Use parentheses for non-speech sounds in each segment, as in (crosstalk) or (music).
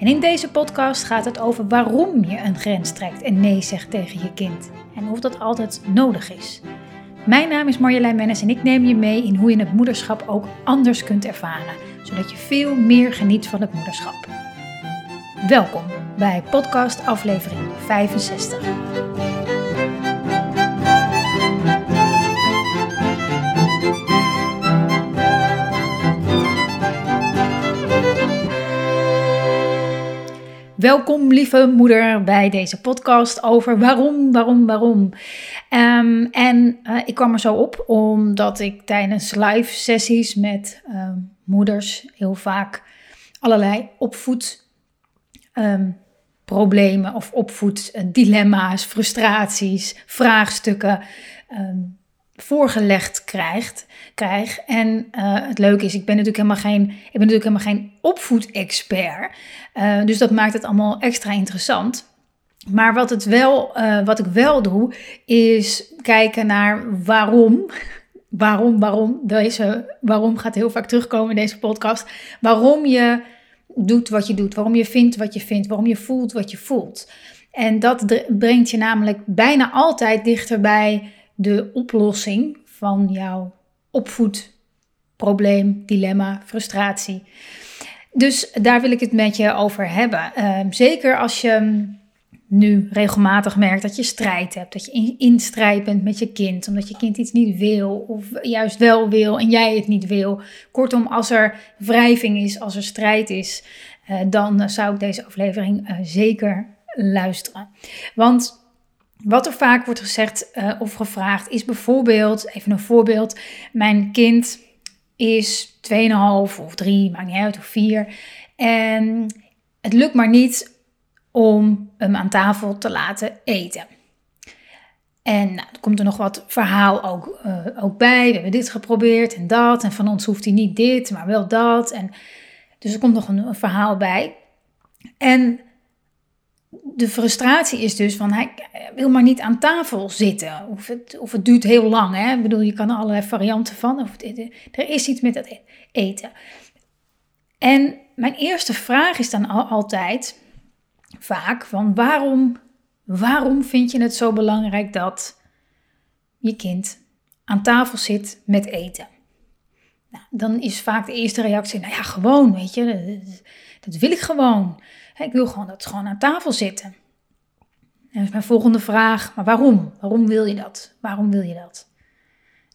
En in deze podcast gaat het over waarom je een grens trekt en nee zegt tegen je kind en of dat altijd nodig is. Mijn naam is Marjolein Mennis en ik neem je mee in hoe je het moederschap ook anders kunt ervaren, zodat je veel meer geniet van het moederschap. Welkom bij podcast aflevering 65. Welkom, lieve moeder, bij deze podcast over waarom, waarom, waarom. Ehm, en uh, ik kwam er zo op omdat ik tijdens live sessies met uh, moeders heel vaak allerlei opvoedproblemen ehm, um, of opvoeddilemma's, frustraties, vraagstukken voorgelegd krijgt, krijg. En uh, het leuke is, ik ben natuurlijk helemaal geen, ik ben natuurlijk helemaal geen opvoedexpert. Uh, dus dat maakt het allemaal extra interessant. Maar wat, het wel, uh, wat ik wel doe, is kijken naar waarom. (laughs) Waarom, waarom, deze, waarom gaat heel vaak terugkomen in deze podcast. Waarom je doet wat je doet, waarom je vindt wat je vindt, waarom je voelt wat je voelt. En dat brengt je namelijk bijna altijd dichter bij de oplossing van jouw opvoedprobleem, dilemma, frustratie. Dus daar wil ik het met je over hebben. Ehm, zeker als je nu regelmatig merkt dat je strijd hebt, dat je in, bent met je kind, omdat je kind iets niet wil of juist wel wil en jij het niet wil. Kortom, als er wrijving is, als er strijd is, uh, dan zou ik deze aflevering uh, zeker luisteren. Want wat er vaak wordt gezegd uh, of gevraagd is bijvoorbeeld, even een voorbeeld, mijn kind is 2,5 of 3, maakt niet uit, of 4. En het lukt maar niet om hem aan tafel te laten eten. En nou, er komt er nog wat verhaal ook, uh, ook bij. We hebben dit geprobeerd en dat. En van ons hoeft hij niet dit, maar wel dat. En, dus er komt nog een, een verhaal bij. En de frustratie is dus van hij wil maar niet aan tafel zitten. Of het, of het duurt heel lang. Hè? Ik bedoel, je kan er allerlei varianten van. Of er is iets met het eten. En mijn eerste vraag is dan altijd vaak van waarom, waarom vind je het zo belangrijk dat je kind aan tafel zit met eten? Nou, dan is vaak de eerste reactie, nou ja, gewoon, weet je, dat wil ik gewoon. Ik wil gewoon dat het gewoon aan tafel zitten. En is mijn volgende vraag, maar waarom? Waarom wil je dat? Waarom wil je dat?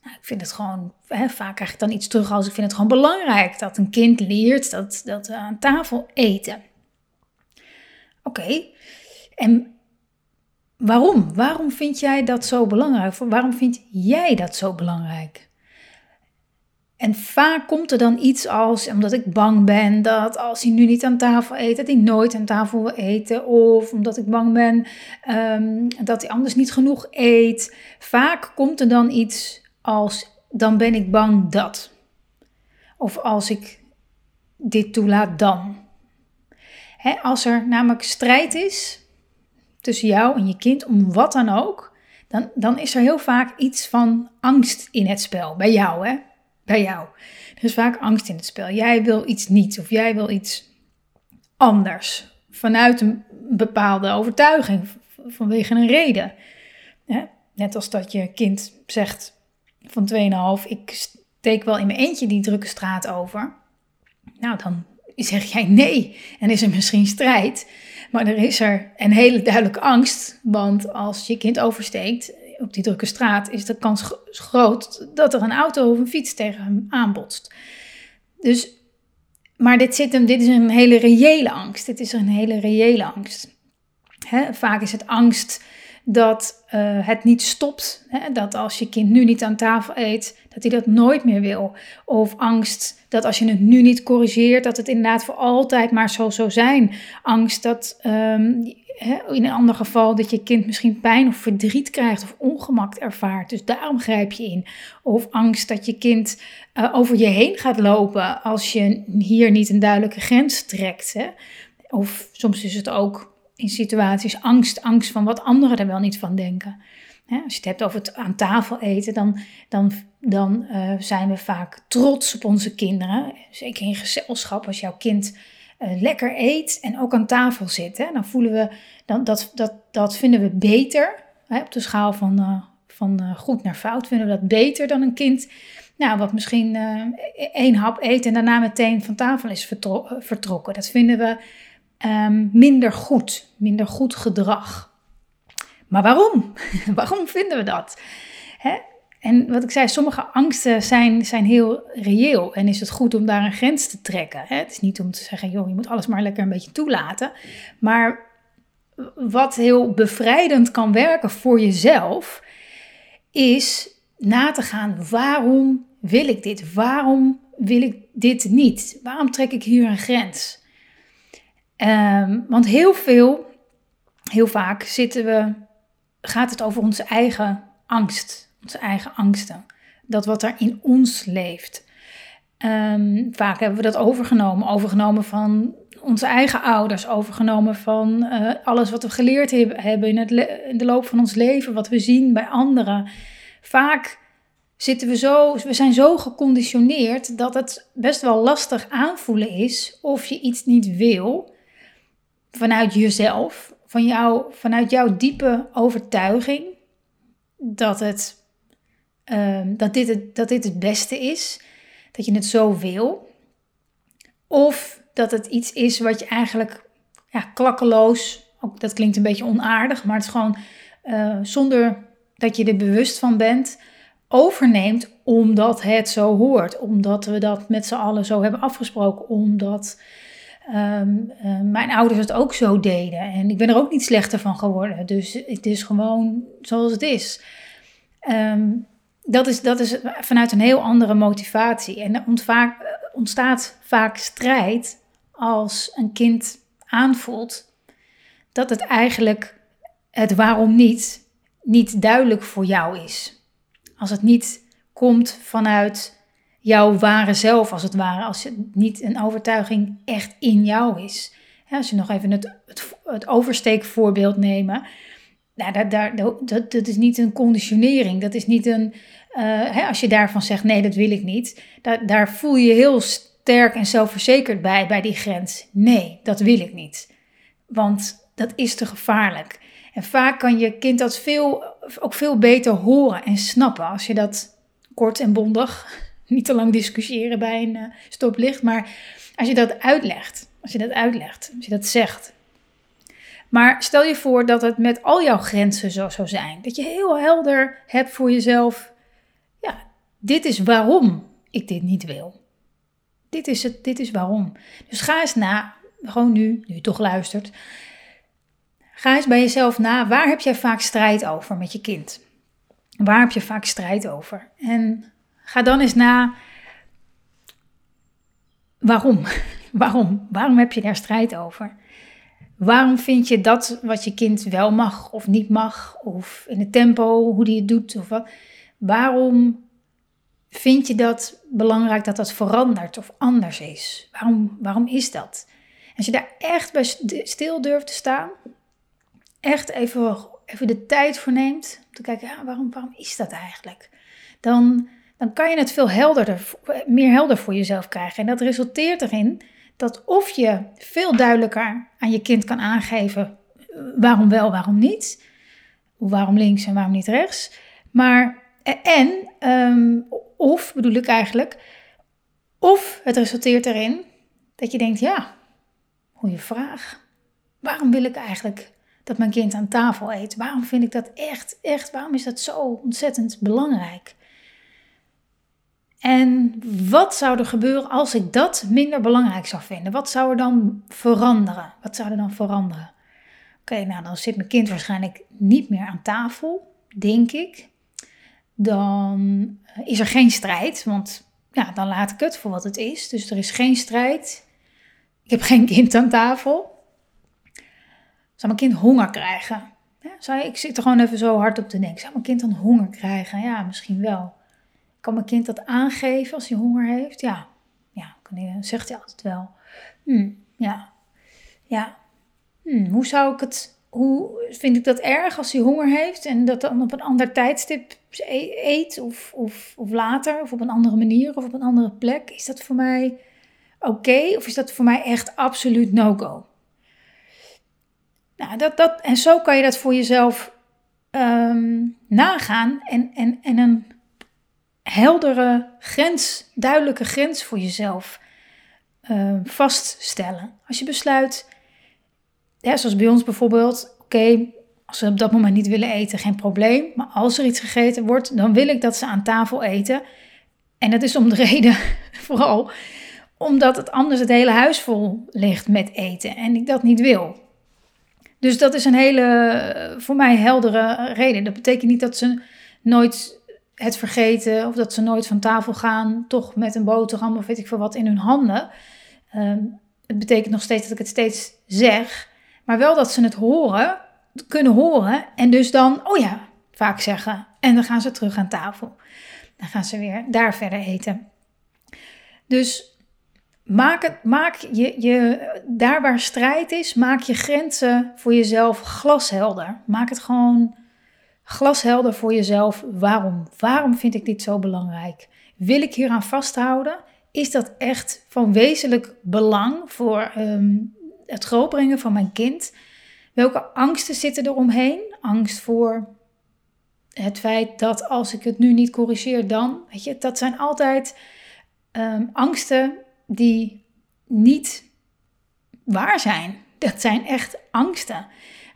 Nou, ik vind het gewoon, hè, vaak krijg ik dan iets terug als ik vind het gewoon belangrijk dat een kind leert dat, dat we aan tafel eten. Oké, en waarom? Waarom vind jij dat zo belangrijk? Waarom vind jij dat zo belangrijk? En vaak komt er dan iets als, omdat ik bang ben dat als hij nu niet aan tafel eet, dat hij nooit aan tafel wil eten. Of omdat ik bang ben um, dat hij anders niet genoeg eet. Vaak komt er dan iets als, dan ben ik bang dat. Of als ik dit toelaat, dan. als er namelijk strijd is tussen jou en je kind, om wat dan ook, dan, dan is er heel vaak iets van angst in het spel. Bij jou, hè? Bij jou. Er is vaak angst in het spel. Jij wil iets niet of jij wil iets anders. Vanuit een bepaalde overtuiging, vanwege een reden. Net als dat je kind zegt van 2,5, ik steek wel in mijn eentje die drukke straat over. Nou, dan zeg jij nee en is er misschien strijd. Maar er is er een hele duidelijke angst, want als je kind oversteekt, op die drukke straat is de kans groot dat er een auto of een fiets tegen hem aanbotst. Dus, maar dit, zit hem, dit is een hele reële angst. Dit is een hele reële angst. vaak is het angst dat uh, het niet stopt. dat als je kind nu niet aan tafel eet, dat hij dat nooit meer wil. Of angst dat als je het nu niet corrigeert, dat het inderdaad voor altijd maar zo zou zijn. Angst dat um, in een ander geval dat je kind misschien pijn of verdriet krijgt of ongemak ervaart. Dus daarom grijp je in. Of angst dat je kind uh, over je heen gaat lopen als je hier niet een duidelijke grens trekt. Hè? Of soms is het ook in situaties angst, angst van wat anderen er wel niet van denken. Hè? Als je het hebt over het aan tafel eten, dan, dan, dan uh, zijn we vaak trots op onze kinderen. Zeker in gezelschap, als jouw kind uh, lekker eet en ook aan tafel zit. Hè? Dan voelen we, dan, dat, dat, dat vinden we beter. Hè? Op de schaal van, uh, van uh, goed naar fout vinden we dat beter dan een kind. Nou, wat misschien één hap eet en daarna meteen van tafel is vertro vertrokken. Dat vinden we um, minder goed, minder goed gedrag. Maar waarom? (laughs) waarom vinden we dat? Hè? En wat ik zei, sommige angsten zijn, zijn heel reëel. En is het goed om daar een grens te trekken. Hè? Het is niet om te zeggen, joh, je moet alles maar lekker een beetje toelaten. Maar wat heel bevrijdend kan werken voor jezelf, is na te gaan, waarom wil ik dit? Waarom wil ik dit niet? Waarom trek ik hier een grens? Um, want heel veel, heel vaak zitten we, gaat het over onze eigen angst onze eigen angsten. Dat wat er in ons leeft. Um, vaak hebben we dat overgenomen. Overgenomen van onze eigen ouders. Overgenomen van uh, alles wat we geleerd hebben in, het in de loop van ons leven. Wat we zien bij anderen. Vaak zitten we zo, we zijn zo geconditioneerd dat het best wel lastig aanvoelen is of je iets niet wil vanuit jezelf, van jou, vanuit jouw diepe overtuiging dat het Ehm, dat, dit het, dat dit het beste is, dat je het zo wil. Of dat het iets is wat je eigenlijk ja, klakkeloos, ook, dat klinkt een beetje onaardig, maar het is gewoon uh, zonder dat je er bewust van bent, overneemt omdat het zo hoort. Omdat we dat met z'n allen zo hebben afgesproken. Omdat um, uh, mijn ouders het ook zo deden. En ik ben er ook niet slechter van geworden. Dus het is gewoon zoals het is. Um, dat is, dat is vanuit een heel andere motivatie. En er ontstaat vaak strijd als een kind aanvoelt dat het eigenlijk het waarom niet niet duidelijk voor jou is. Als het niet komt vanuit jouw ware zelf, als het ware, als het niet een overtuiging echt in jou is. als je nog even het, het, oversteekvoorbeeld nemen. Nou, dat, dat, dat, dat is niet een conditionering. Dat is niet een. Uh, hè, als je daarvan zegt: nee, dat wil ik niet. Daar, voel je heel sterk en zelfverzekerd bij, bij die grens. Nee, dat wil ik niet. Want dat is te gevaarlijk. En vaak kan je kind dat veel, ook veel beter horen en snappen als je dat kort en bondig, (laughs) niet te lang discussiëren bij een uh, stoplicht, maar als je dat uitlegt, als je dat uitlegt, als je dat zegt. Maar stel je voor dat het met al jouw grenzen zo zou zijn. Dat je heel helder hebt voor jezelf. Dit is waarom ik dit niet wil. Dit is het, dit is waarom. Dus ga eens na, gewoon nu, nu je toch luistert. Ga eens bij jezelf na, waar heb jij vaak strijd over met je kind? Waar heb je vaak strijd over? En ga dan eens na, waarom? (laughs) waarom? Waarom heb je daar strijd over? Waarom vind je dat wat je kind wel mag of niet mag? Of in het tempo, hoe die het doet? Of wat? Waarom vind je dat belangrijk dat dat verandert of anders is? Waarom, waarom is dat? Als je daar echt bij stil durft te staan, echt even, even de tijd voor neemt om te kijken, ja, waarom, waarom is dat eigenlijk? Dan, dan kan je het veel helderder, meer helder voor jezelf krijgen. En dat resulteert erin dat of je veel duidelijker aan je kind kan aangeven eh, waarom wel, waarom niet. Waarom links en waarom niet rechts. Maar en, ehm, of bedoel ik eigenlijk, of het resulteert erin dat je denkt, ja, goede vraag. Waarom wil ik eigenlijk dat mijn kind aan tafel eet? Waarom vind ik dat echt, echt, waarom is dat zo ontzettend belangrijk? En wat zou er gebeuren als ik dat minder belangrijk zou vinden? Wat zou er dan veranderen? Wat zou er dan veranderen? Oké, nou dan zit mijn kind waarschijnlijk niet meer aan tafel, denk ik. Dan is er geen strijd, want ja, dan laat ik het voor wat het is. Dus er is geen strijd. Ik heb geen kind aan tafel. Zou mijn kind honger krijgen? zou ik zit er gewoon even zo hard op te denken. Zou mijn kind dan honger krijgen? Ja, misschien wel. Kan mijn kind dat aangeven als hij honger heeft? Ja, ja zegt hij altijd wel. Hm, ja, ja. Hm, hoe zou ik het hoe vind ik dat erg als hij honger heeft en dat dan op een ander tijdstip e-, eet of, of, of later of op een andere manier of op een andere plek? Is dat voor mij oké of is dat voor mij echt absoluut no-go? Nou, dat, dat, en zo kan je dat voor jezelf ehm, nagaan en, en, en een heldere grens, duidelijke grens voor jezelf ehm, vaststellen. Als je besluit, ja, zoals bij ons bijvoorbeeld, oké, als ze op dat moment niet willen eten, geen probleem. Maar als er iets gegeten wordt, dan wil ik dat ze aan tafel eten. En dat is om de (laughs) reden, vooral omdat het anders het hele huis vol ligt met eten en ik dat niet wil. Dus dat is een hele, voor mij heldere reden. Dat betekent niet dat ze nooit het vergeten of dat ze nooit van tafel gaan, toch met een boterham of weet ik veel wat in hun handen. Ehm, het betekent nog steeds dat ik het steeds zeg. Maar wel dat ze het horen, kunnen horen en dus dan, oh ja, vaak zeggen. En dan gaan ze terug aan tafel. Dan gaan ze weer daar verder eten. Dus maak, het, maak je, je, daar waar strijd is, maak je grenzen voor jezelf glashelder. Maak het gewoon glashelder voor jezelf. Waarom? Waarom vind ik dit zo belangrijk? Wil ik hieraan vasthouden? Is dat echt van wezenlijk belang voor um, het grootbrengen van mijn kind. Welke angsten zitten er omheen? Angst voor het feit dat als ik het nu niet corrigeer, dan. Weet je, dat zijn altijd um, angsten die niet waar zijn. Dat zijn echt angsten.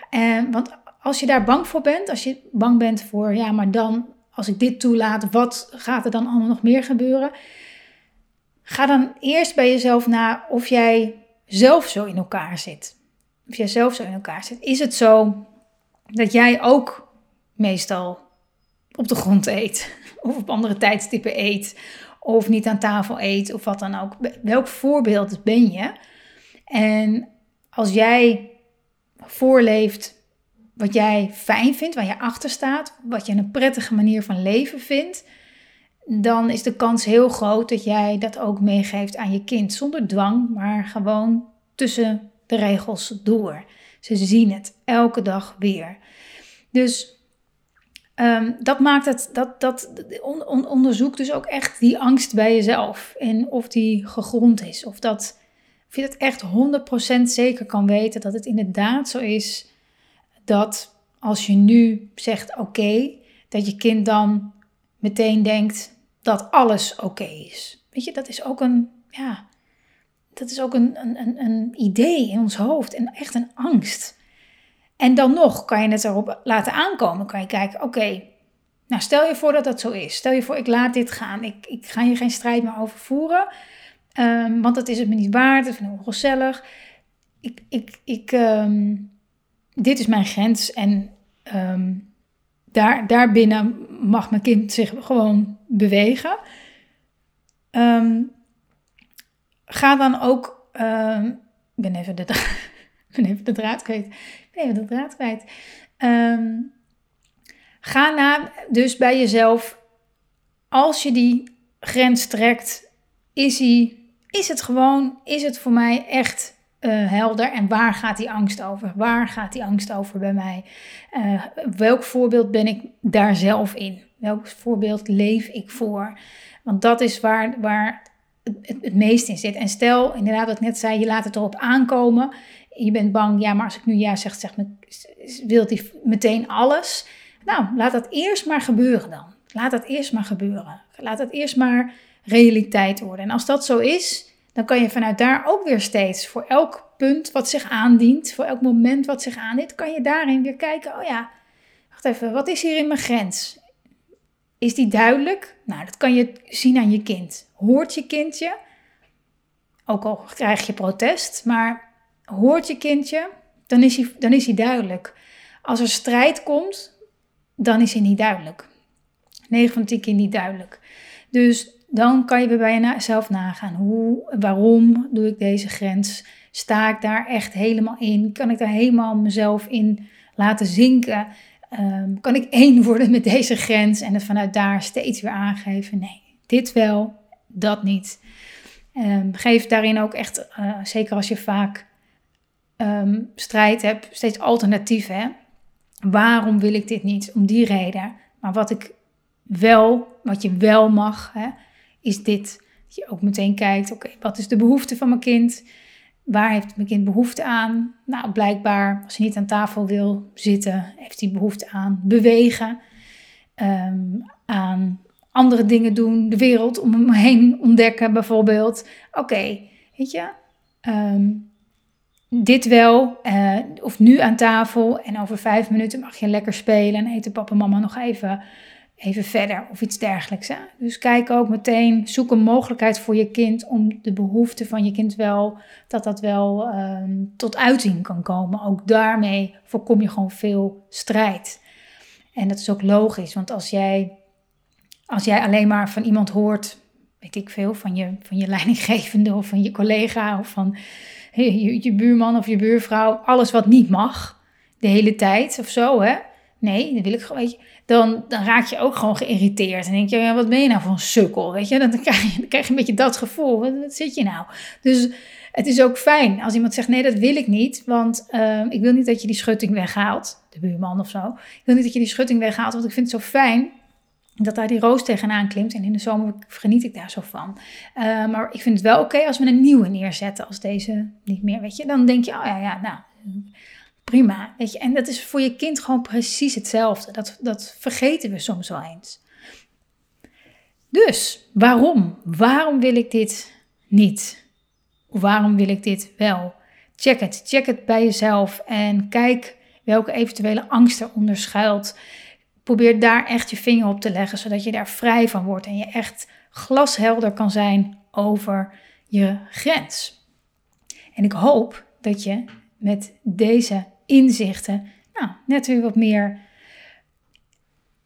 En, want als je daar bang voor bent, als je bang bent voor, ja, maar dan, als ik dit toelaat, wat gaat er dan allemaal nog meer gebeuren? Ga dan eerst bij jezelf na of jij zelf zo in elkaar zit. Of jij zelf zo in elkaar zit. Is het zo dat jij ook meestal op de grond eet? (laughs) Of op andere tijdstippen eet? Of niet aan tafel eet? Of wat dan ook. Welk voorbeeld ben je? En als jij voorleeft wat jij fijn vindt, waar je achter staat, wat je een prettige manier van leven vindt, dan is de kans heel groot dat jij dat ook meegeeft aan je kind. Zonder dwang, maar gewoon tussen de regels door. Ze zien het elke dag weer. Dus um, dat maakt het, dat, dat on, onderzoek dus ook echt die angst bij jezelf. En of die gegrond is. Of, dat, of je het echt 100% zeker kan weten dat het inderdaad zo is dat als je nu zegt oké, dat je kind dan meteen denkt: dat alles oké is. Weet je, dat is ook een, ja, dat is ook een, een, een idee in ons hoofd en echt een angst. En dan nog kan je het erop laten aankomen. Kan je kijken, oké, nou stel je voor dat dat zo is. Stel je voor, ik laat dit gaan. Ik, ik ga hier geen strijd meer over voeren. Um, want dat is het me niet waard. Dat vind ik ongezellig. Ik, ik, ik, um, dit is mijn grens. En um, daar, daarbinnen mag mijn kind zich gewoon bewegen. Um, ga dan ook. Um, ik ben even de, (laughs) ben even de draad kwijt. Ik ben even de draad kwijt. Um, ga na dus bij jezelf. Als je die grens trekt, is, die, is het gewoon, is het voor mij echt uh, helder. En waar gaat die angst over? Waar gaat die angst over bij mij? Uh, welk voorbeeld ben ik daar zelf in? Welk voorbeeld leef ik voor? Want dat is waar, waar het, het meest in zit. En stel, inderdaad, wat ik net zei, je laat het erop aankomen. Je bent bang, ja, maar als ik nu ja zeg, zeg wilt hij meteen alles? Nou, laat dat eerst maar gebeuren dan. Laat dat eerst maar gebeuren. Laat dat eerst maar realiteit worden. En als dat zo is, dan kan je vanuit daar ook weer steeds voor elk punt wat zich aandient, voor elk moment wat zich aandient, kan je daarin weer kijken, oh ja, wacht even, wat is hier in mijn grens? Is die duidelijk? Nou, dat kan je zien aan je kind. Hoort je kindje, ook al krijg je protest, maar hoort je kindje, dan is hij, dan is hij duidelijk. Als er strijd komt, dan is hij niet duidelijk. 9 van 10 keer niet duidelijk. Dus dan kan je bij jezelf nagaan. Hoe, waarom doe ik deze grens? Sta ik daar echt helemaal in? Kan ik daar helemaal mezelf in laten zinken? Ehm, kan ik één (laughs) worden met deze grens en het vanuit daar steeds weer aangeven? Nee, dit wel, dat niet. Um, geef daarin ook echt, uh, zeker als je vaak um, strijd hebt, steeds alternatieven. Waarom wil ik dit niet? Om die reden. Maar wat ik wel, wat je wel mag, hè, is dit. Dat je ook meteen kijkt, oké, wat is de behoefte van mijn kind? Waar heeft mijn kind behoefte aan? Nou, blijkbaar, als hij niet aan tafel wil zitten, heeft hij behoefte aan bewegen, um, aan andere dingen doen, de wereld om hem heen ontdekken bijvoorbeeld. Oké, weet je, um, dit wel, uh, of nu aan tafel en over vijf minuten mag je lekker spelen en eten papa en mama nog even, even verder of iets dergelijks. Hè? Dus kijk ook meteen, zoek een mogelijkheid voor je kind om de behoeften van je kind wel, dat dat wel um, tot uiting kan komen. Ook daarmee voorkom je gewoon veel strijd. En dat is ook logisch, want als jij, als jij alleen maar van iemand hoort, weet ik veel, van je, van je leidinggevende of van je collega of van je, je buurman of je buurvrouw, alles wat niet mag, de hele tijd of zo, hè? Nee, dat wil ik gewoon, weet je, dan, dan raak je ook gewoon geïrriteerd. En denk je, ja, wat ben je nou voor een sukkel, weet je? Dan (laughs) krijg je, dan krijg je een beetje dat gevoel, wat, zit je nou? Dus het is ook fijn als iemand zegt, nee, dat wil ik niet, want uh, ik wil niet dat je die schutting weghaalt, de buurman of zo. Ik wil niet dat je die schutting weghaalt, want ik vind het zo fijn dat daar die roos tegenaan klimt. En in de zomer geniet ik daar zo van. Uh, maar ik vind het wel oké als we een nieuwe neerzetten als deze niet meer, weet je. Dan denk je, oh ja, ja, nou, prima, weet je. En dat is voor je kind gewoon precies hetzelfde. Dat, dat vergeten we soms wel eens. Dus, waarom? Waarom wil ik dit niet? Waarom wil ik dit wel? Check het. Check het bij jezelf en kijk welke eventuele angst eronder schuilt. Probeer daar echt je vinger op te leggen, zodat je daar vrij van wordt en je echt glashelder kan zijn over je grens. En ik hoop dat je met deze inzichten nou, net weer wat meer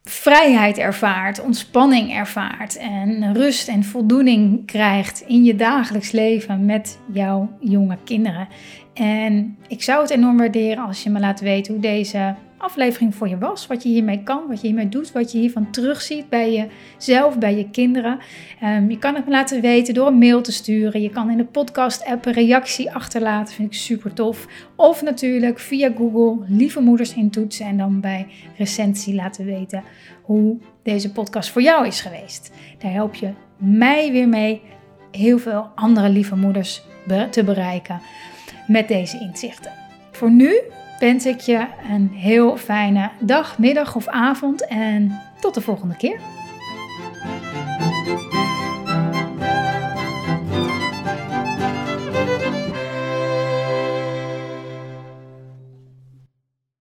vrijheid ervaart, ontspanning ervaart en rust en voldoening krijgt in je dagelijks leven met jouw jonge kinderen. En ik zou het enorm waarderen als je me laat weten hoe deze aflevering voor je was. Wat je hiermee kan, wat je hiermee doet, wat je hiervan terugziet bij jezelf, bij je kinderen. Um, je kan het me laten weten door een mail te sturen. Je kan in de podcast-app een reactie achterlaten, vind ik super tof. Of natuurlijk via Google lieve moeders intoetsen en dan bij recensie laten weten hoe deze podcast voor jou is geweest. Daar help je mij weer mee heel veel andere lieve moeders te bereiken met deze inzichten. Voor nu wens ik je een heel fijne dag, middag of avond en tot de volgende keer.